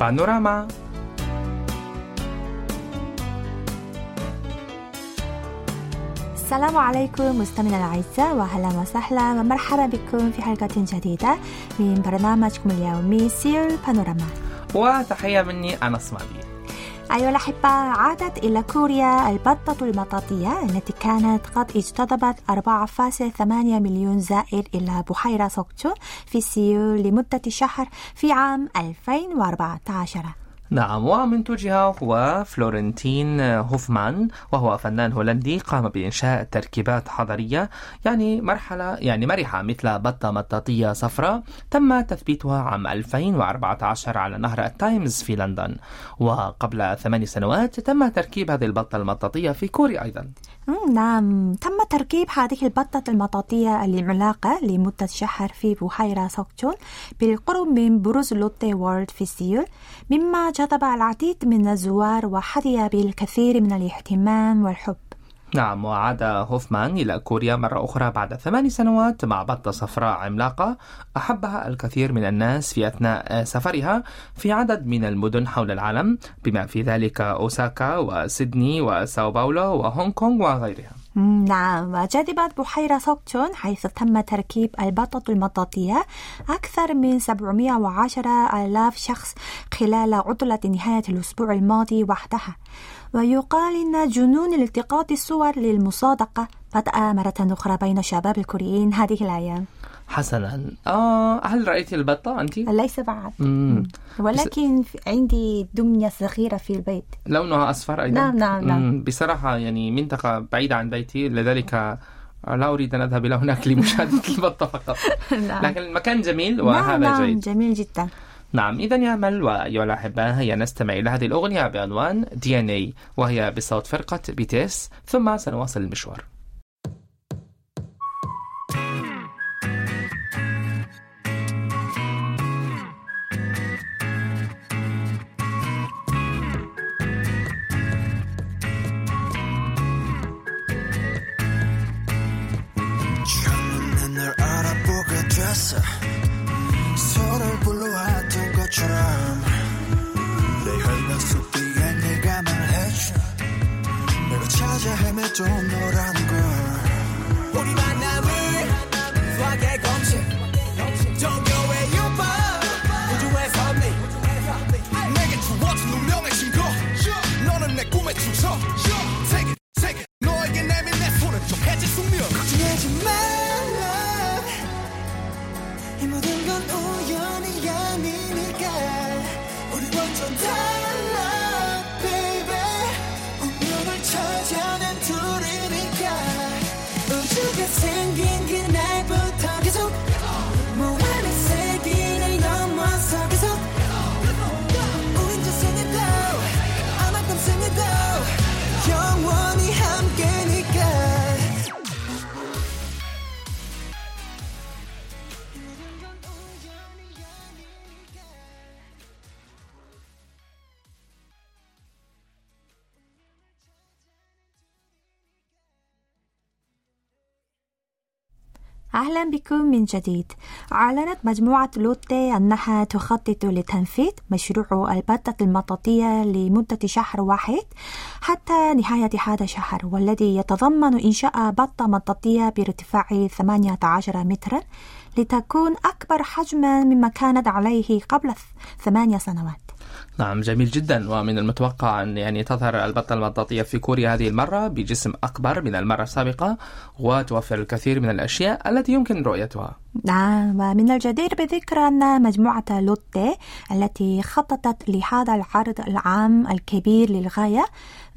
بانوراما السلام عليكم مستمعينا الأعزاء وأهلا وسهلا ومرحبا بكم في حلقة جديدة من برنامجكم اليومي سير بانوراما وتحية مني أنس مالي أيها الأحبة عادت إلى كوريا البطة المطاطية التي كانت قد اجتذبت 4.8 مليون زائر إلى بحيرة سوكتو في سيول لمدة شهر في عام 2014 نعم ومنتجها هو فلورنتين هوفمان وهو فنان هولندي قام بإنشاء تركيبات حضرية يعني مرحلة يعني مرحة مثل بطة مطاطية صفراء تم تثبيتها عام 2014 على نهر التايمز في لندن. وقبل ثمان سنوات تم تركيب هذه البطة المطاطية في كوريا أيضا. نعم. تم تركيب هذه البطة المطاطية العملاقة لمدة شهر في بحيرة سوكتشون بالقرب من برج لوتي وورلد في سيول مما جذب العديد من الزوار وحظي بالكثير من الاهتمام والحب. نعم وعاد هوفمان إلى كوريا مرة أخرى بعد ثمان سنوات مع بطة صفراء عملاقة أحبها الكثير من الناس في أثناء سفرها في عدد من المدن حول العالم بما في ذلك أوساكا وسيدني وساو باولو وهونغ كونغ وغيرها. نعم وجذبت بحيرة سوكتشون حيث تم تركيب البطة المطاطية أكثر من 710 ألاف شخص خلال عطلة نهاية الأسبوع الماضي وحدها. ويقال إن جنون التقاط الصور للمصادقة بدأ مرة أخرى بين الشباب الكوريين هذه الأيام. حسنا. آه هل رأيت البطة أنت؟ ليس بعد. مم. ولكن في- عندي دمية صغيرة في البيت. لونها أصفر أيضا؟ نعم، نعم، نعم. بصراحة يعني منطقة بعيدة عن بيتي لذلك لا أريد أن أذهب إلى هناك لمشاهدة البطة فقط. نعم. لكن المكان جميل وهذا نعم نعم جيد. جميل جدا. نعم إذا يا أمل وأيها الأحباء هيا نستمع إلى هذه الأغنية بعنوان DNA وهي بصوت فرقة BTS ثم سنواصل المشوار. 처음 좀 너랑 أهلا بكم من جديد. أعلنت مجموعة لوتي أنها تخطط لتنفيذ مشروع البطة المطاطية لمدة شهر واحد حتى نهاية هذا الشهر والذي يتضمن إنشاء بطة مطاطية بارتفاع 18 مترا لتكون أكبر حجما مما كانت عليه قبل ثمانية سنوات. نعم جميل جدا. ومن المتوقع أن يعني تظهر البطة المطاطية في كوريا هذه المرة بجسم أكبر من المرة السابقة وتوفر الكثير من الأشياء التي يمكن رؤيتها. نعم ومن الجدير بذكر أن مجموعة لوتي التي خططت لهذا العرض العام الكبير للغاية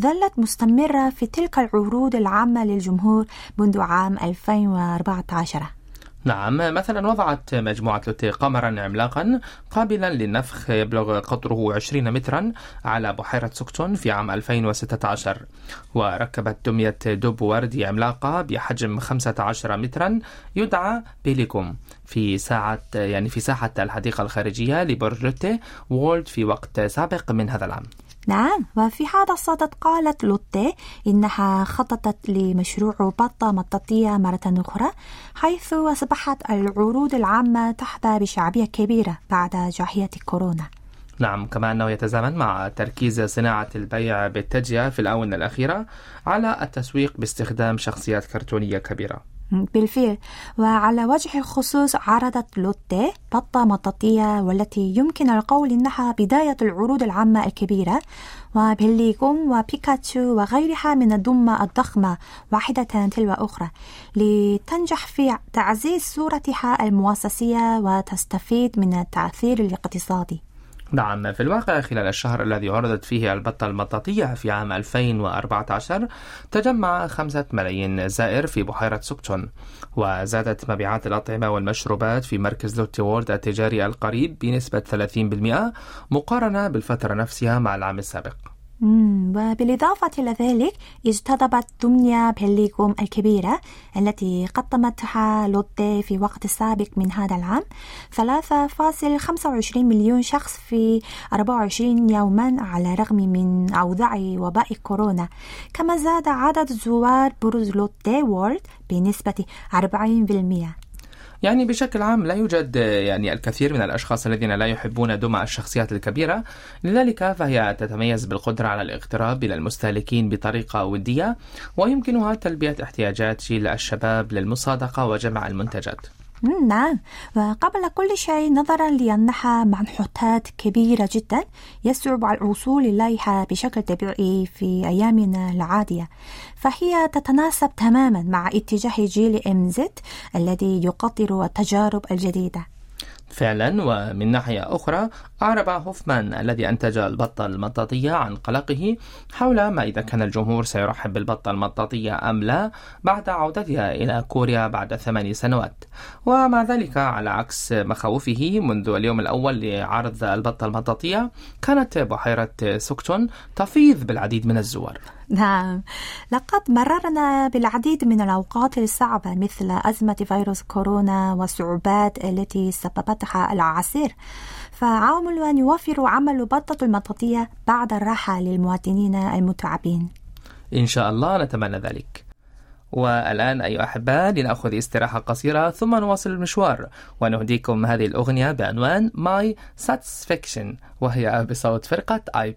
ظلت مستمرة في تلك العروض العامة للجمهور منذ عام 2014 نعم مثلا وضعت مجموعة لوتي قمرا عملاقا قابلا للنفخ يبلغ قطره 20 مترا على بحيرة سكتون في عام 2016 وركبت دمية دب وردي عملاقة بحجم 15 مترا يدعى بيليكوم في ساعة يعني في ساحة الحديقة الخارجية لبرج لوتي وورلد في وقت سابق من هذا العام. نعم وفي هذا الصدد قالت لوتي إنها خططت لمشروع بطة مطاطية مرة أخرى حيث أصبحت العروض العامة تحظى بشعبية كبيرة بعد جائحة كورونا. نعم كما أنه يتزامن مع تركيز صناعة البيع بالتجزئة في الآونة الأخيرة على التسويق باستخدام شخصيات كرتونية كبيرة. بالفعل. وعلى وجه الخصوص عرضت لوتي بطة مطاطية والتي يمكن القول إنها بداية العروض العامة الكبيرة. وبيليغوم وبيكاتشو وغيرها من الدمى الضخمة واحدة تلو أخرى. لتنجح في تعزيز صورتها المؤسسية وتستفيد من التأثير الاقتصادي. نعم في الواقع خلال الشهر الذي عرضت فيه البطة المطاطية في عام 2014 تجمع خمسة ملايين زائر في بحيرة سكتون وزادت مبيعات الأطعمة والمشروبات في مركز لوتي وورد التجاري القريب بنسبة 30% مقارنة بالفترة نفسها مع العام السابق. وبالإضافة إلى ذلك اجتذبت دمية بليغوم الكبيرة التي قدمتها لوتي في وقت سابق من هذا العام 3.25 مليون شخص في 24 يوما على الرغم من أوضاع وباء كورونا كما زاد عدد زوار برج لوتي وورلد بنسبة 40% يعني بشكل عام لا يوجد يعني الكثير من الأشخاص الذين لا يحبون دمى الشخصيات الكبيرة. لذلك فهي تتميز بالقدرة على الاقتراب إلى المستهلكين بطريقة ودية ويمكنها تلبية احتياجات جيل الشباب للمصادقة وجمع المنتجات. نعم. وقبل كل شيء نظرا لأنها منحوتات كبيرة جدا يصعب الوصول إليها بشكل طبيعي في أيامنا العادية. فهي تتناسب تماما مع اتجاه جيل زد الذي يقدر التجارب الجديدة. فعلا ومن ناحية أخرى أعرب هوفمان الذي أنتج البطة المطاطية عن قلقه حول ما إذا كان الجمهور سيرحب بالبطة المطاطية أم لا بعد عودتها إلى كوريا بعد ثمان سنوات. ومع ذلك على عكس مخاوفه منذ اليوم الأول لعرض البطة المطاطية كانت بحيرة سوكتون تفيض بالعديد من الزوار. نعم. لقد مررنا بالعديد من الأوقات الصعبة مثل أزمة فيروس كورونا والصعوبات التي سببتها العسير فعامل أن يوفر عمل بطة المطاطية بعد الراحة للمواطنين المتعبين. إن شاء الله نتمنى ذلك. والآن أيها الأحباء لنأخذ استراحة قصيرة ثم نواصل المشوار. ونهديكم هذه الأغنية بعنوان My Satisfaction وهي بصوت فرقة آيب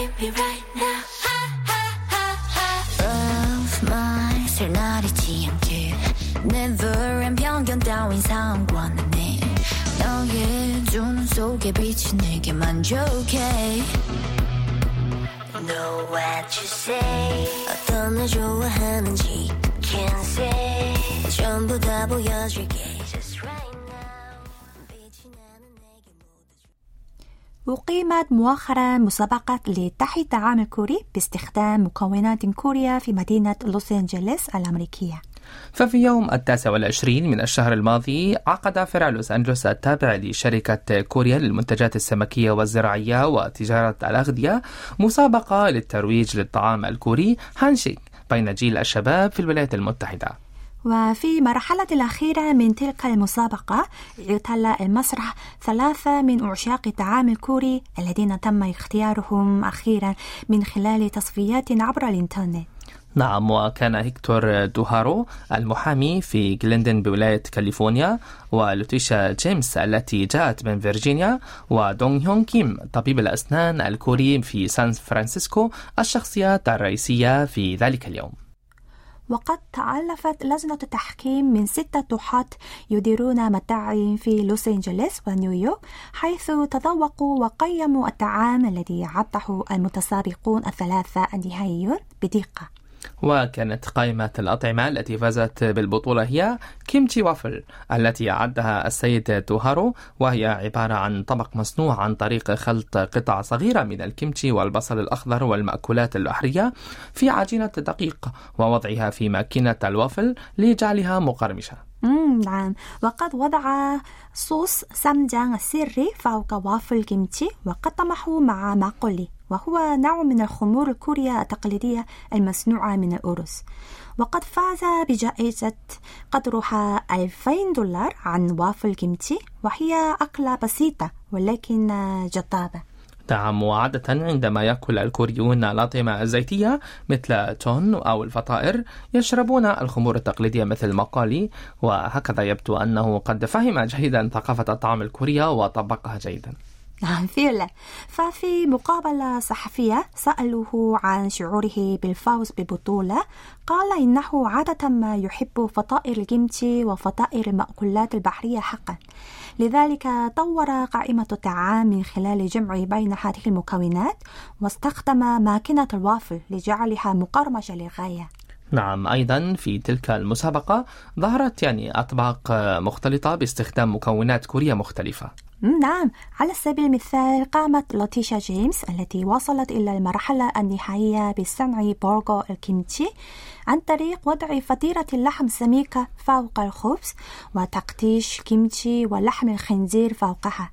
with me right now Love my 설날이지 않게 Never and 편견 따윈 상관은 해 너의 두 눈 속에 빛이 내게 만족해 Know what you say 어떤 날 좋아하는지 Can't say 전부 다 보여줄게 أقيمت مؤخرا مسابقة لطهي الطعام الكوري باستخدام مكونات كورية في مدينة لوس أنجلوس الأمريكية. ففي يوم التاسع والعشرين من الشهر الماضي عقد فرع لوس أنجلوس التابع لشركة كوريا للمنتجات السمكية والزراعية وتجارة الأغذية مسابقة للترويج للطعام الكوري 한식 بين جيل الشباب في الولايات المتحدة. وفي المرحلة الأخيرة من تلك المسابقة اعتلى المسرح ثلاثة من عشاق الطعام الكوري الذين تم اختيارهم أخيرا من خلال تصفيات عبر الإنترنت. نعم وكان هيكتور دوهارو المحامي في جليندل بولاية كاليفورنيا ولوتيشا جيمس التي جاءت من فيرجينيا ودونغ هيون كيم طبيب الأسنان الكوري في سان فرانسيسكو الشخصيات الرئيسية في ذلك اليوم. وقد تألفت لجنة التحكيم من ستة طهاة يديرون متاعب في لوس أنجلوس ونيويورك حيث تذوقوا وقيموا الطعام الذي عده المتسابقون الثلاثة النهائيون بدقة. وكانت قائمة الأطعمة التي فازت بالبطولة هي كيمتشي وافل التي أعدها السيد توهارو وهي عبارة عن طبق مصنوع عن طريق خلط قطع صغيرة من الكيمتشي والبصل الأخضر والمأكولات البحرية في عجينة دقيق ووضعها في ماكينة الوافل لجعلها مقرمشة. نعم. وقد وضع صوص سمجان السري فوق وافل كيمتشي وقطمه مع ماقولي. وهو نوع من الخمور الكورية التقليدية المصنوعة من الأرز. وقد فاز بجائزة قدرها 2000 دولار عن وافل كيمتشي وهي أكلة بسيطة ولكن جذابة. نعم وعادة عندما يأكل الكوريون الأطعمة الزيتية مثل تون أو الفطائر يشربون الخمور التقليدية مثل مقالي وهكذا يبدو أنه قد فهم جيدا ثقافة الطعام الكورية وطبقها جيدا. نعم فعلا. ففي مقابلة صحفية سألوه عن شعوره بالفوز بالبطولة قال إنه عادة ما يحب فطائر الكيمتشي وفطائر المأكولات البحرية حقا. لذلك طور قائمة الطعام من خلال جمع بين هذه المكونات واستخدم ماكينة الوافل لجعلها مقرمشة للغاية. نعم أيضا في تلك المسابقة ظهرت يعني أطباق مختلطة باستخدام مكونات كورية مختلفة. نعم على سبيل المثال قامت لوتيشا جيمس التي وصلت إلى المرحلة النهائية بصنع برغر الكيمتشي عن طريق وضع فطيرة اللحم سميكة فوق الخبز وتقطيش كيمتشي ولحم الخنزير فوقها.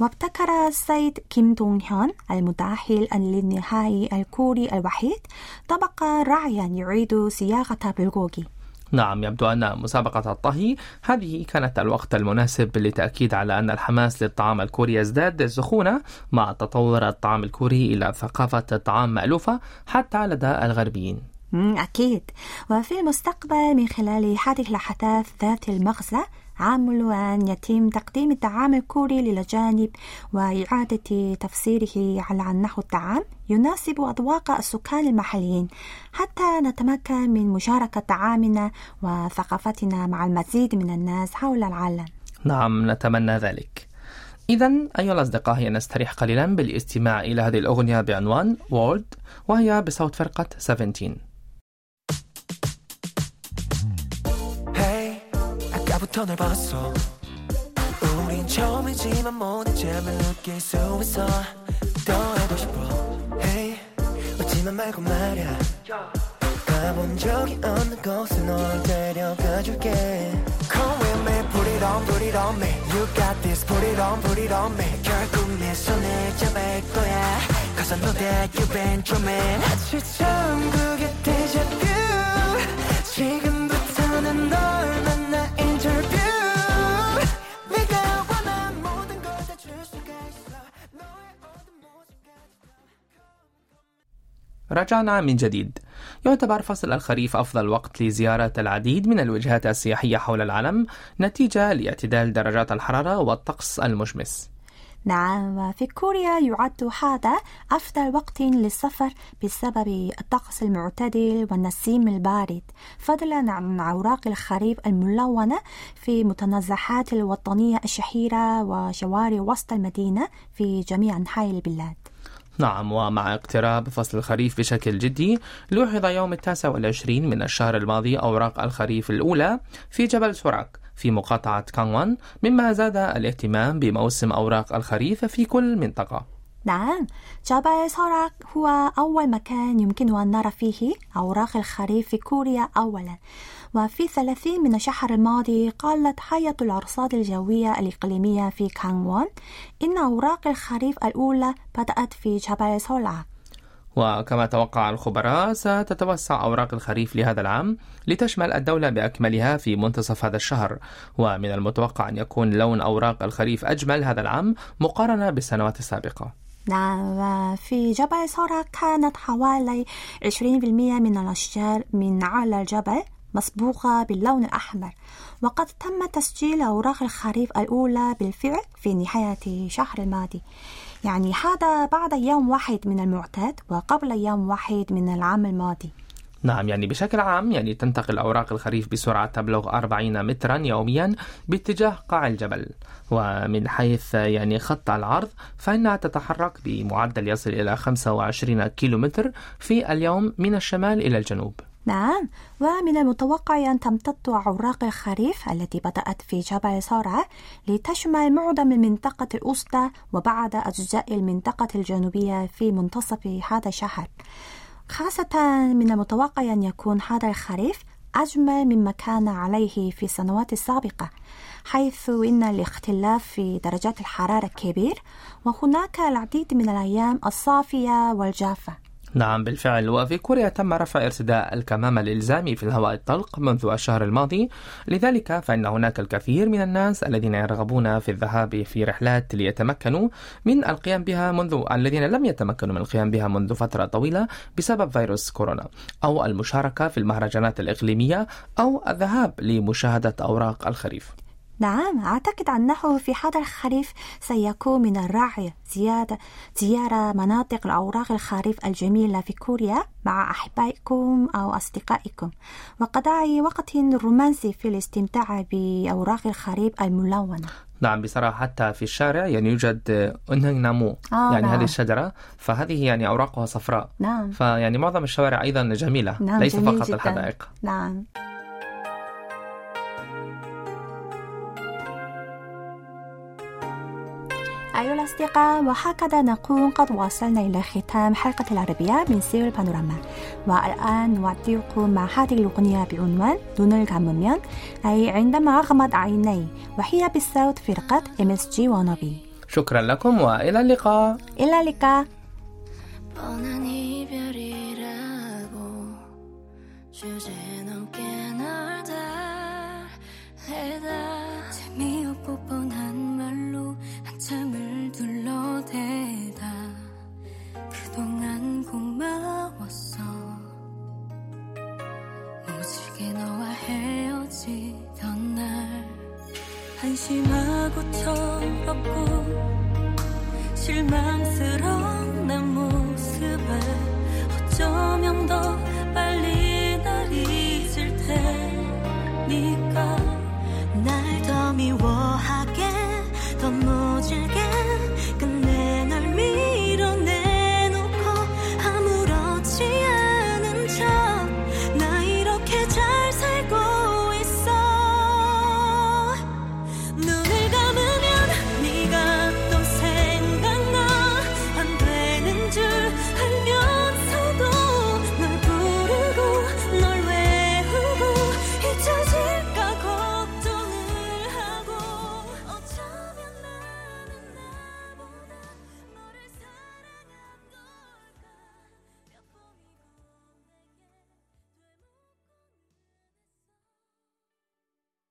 وابتكر السيد كيم دونغ هيون المتأهل للنهائي الكوري الوحيد طبقا رائعا يعيد صياغة بلغوغي. نعم يبدو أن مسابقة الطهي هذه كانت الوقت المناسب للتأكيد على أن الحماس للطعام الكوري يزداد. سخونة مع تطور الطعام الكوري إلى ثقافة الطعام مألوفة حتى لدى الغربيين. أكيد. وفي المستقبل من خلال هذه الأحداث ذات المغزى عامل أن يتم تقديم الطعام الكوري للأجانب وإعادة تفسيره على أنه الطعام يناسب أذواق السكان المحليين. حتى نتمكن من مشاركة طعامنا وثقافتنا مع المزيد من الناس حول العالم. نعم نتمنى ذلك. إذا أيها الأصدقاء هي نستريح قليلا بالاستماع إلى هذه الأغنية بعنوان وورد وهي بصوت فرقة 17 널 봤어. 우린 처음이지만 모든 점을 느낄 수 있어. 더 해보고 싶어. Hey, 웃지만 말고 말야. 가본 적이 없는 곳에 널 데려가 줄게. Come with me, put it on, put it on me. You got this, put it on, put it on me. 결국 내 손을 잡을 거야. Cause I know that you've been dreaming. 마치처럼 그게 deja vu. 지금 رجعنا من جديد. يعتبر فصل الخريف أفضل وقت لزيارة العديد من الوجهات السياحية حول العالم نتيجة لاعتدال درجات الحرارة والطقس المشمس. نعم وفي كوريا يعد هذا أفضل وقت للسفر بسبب الطقس المعتدل والنسيم البارد. فضلا عن أوراق الخريف الملونة في متنزهات الوطنية الشهيرة وشوارع وسط المدينة في جميع أنحاء البلاد. نعم ومع اقتراب فصل الخريف بشكل جدي لوحظ يوم التاسع والعشرين من الشهر الماضي أوراق الخريف الأولى في جبل سوراك في مقاطعة كانوان مما زاد الاهتمام بموسم أوراق الخريف في كل منطقة. نعم جبل سوراك هو أول مكان يمكن أن نرى فيه أوراق الخريف في كوريا أولا. وفي 30 من الشهر الماضي قالت هيئة الأرصاد الجوية الإقليمية في كانوان إن أوراق الخريف الأولى بدأت في جبل سوراك وكما توقع الخبراء ستتوسع أوراق الخريف لهذا العام لتشمل الدولة بأكملها في منتصف هذا الشهر. ومن المتوقع أن يكون لون أوراق الخريف أجمل هذا العام مقارنة بالسنوات السابقة. نعم وفي جبل سوراك كانت حوالي 20% من الأشجار من على الجبل مصبوغة باللون الأحمر. وقد تم تسجيل أوراق الخريف الأولى بالفعل في نهاية الشهر الماضي. يعني هذا بعد يوم واحد من المعتاد وقبل يوم واحد من العام الماضي. نعم يعني بشكل عام يعني تنتقل أوراق الخريف بسرعة تبلغ 40 مترا يوميا باتجاه قاع الجبل. ومن حيث يعني خط العرض فإنها تتحرك بمعدل يصل إلى 25 كيلومتر في اليوم من الشمال إلى الجنوب. نعم. ومن المتوقع أن تمتد أوراق الخريف التي بدأت في جبل سارة لتشمل معظم المنطقة الوسطى وبعض أجزاء المنطقة الجنوبية في منتصف هذا الشهر. خاصة من المتوقع أن يكون هذا الخريف أجمل مما كان عليه في السنوات السابقة حيث إن الاختلاف في درجات الحرارة كبير وهناك العديد من الأيام الصافية والجافة. نعم بالفعل. وفي كوريا تم رفع ارتداء الكمامة الإلزامي في الهواء الطلق منذ الشهر الماضي. لذلك فإن هناك الكثير من الناس الذين يرغبون في الذهاب في رحلات ليتمكنوا من القيام بها منذ الذين لم يتمكنوا من القيام بها منذ فترة طويلة بسبب فيروس كورونا أو المشاركة في المهرجانات الإقليمية أو الذهاب لمشاهدة أوراق الخريف. نعم أعتقد أنه في هذا الخريف سيكون من الراعي زيادة زيارة مناطق الأوراق الخريف الجميلة في كوريا مع أحبائكم أو أصدقائكم. وقضاء وقت رومانسي في الاستمتاع بأوراق الخريف الملونة. نعم بصراحة حتى في الشارع يعني يوجد أنهن نامو آه، يعني نعم. هذه الشجرة فهذه يعني أوراقها صفراء. نعم. فيعني معظم الشوارع أيضا جميلة نعم ليس جميل فقط جداً. الحدائق. نعم. أيها الأصدقاء وهكذا نكون قد وصلنا إلى ختام حلقة العربية من سيول بانوراما والآن نودعكم مع هذه الأغنية بعنوان 눈을 감으면 أي عندما أغمض عيني وهي بصوت فرقة MSG wannabe شكرا لكم وإلى اللقاء إلى اللقاء 뻔한 이별이라고 주제 실망스러운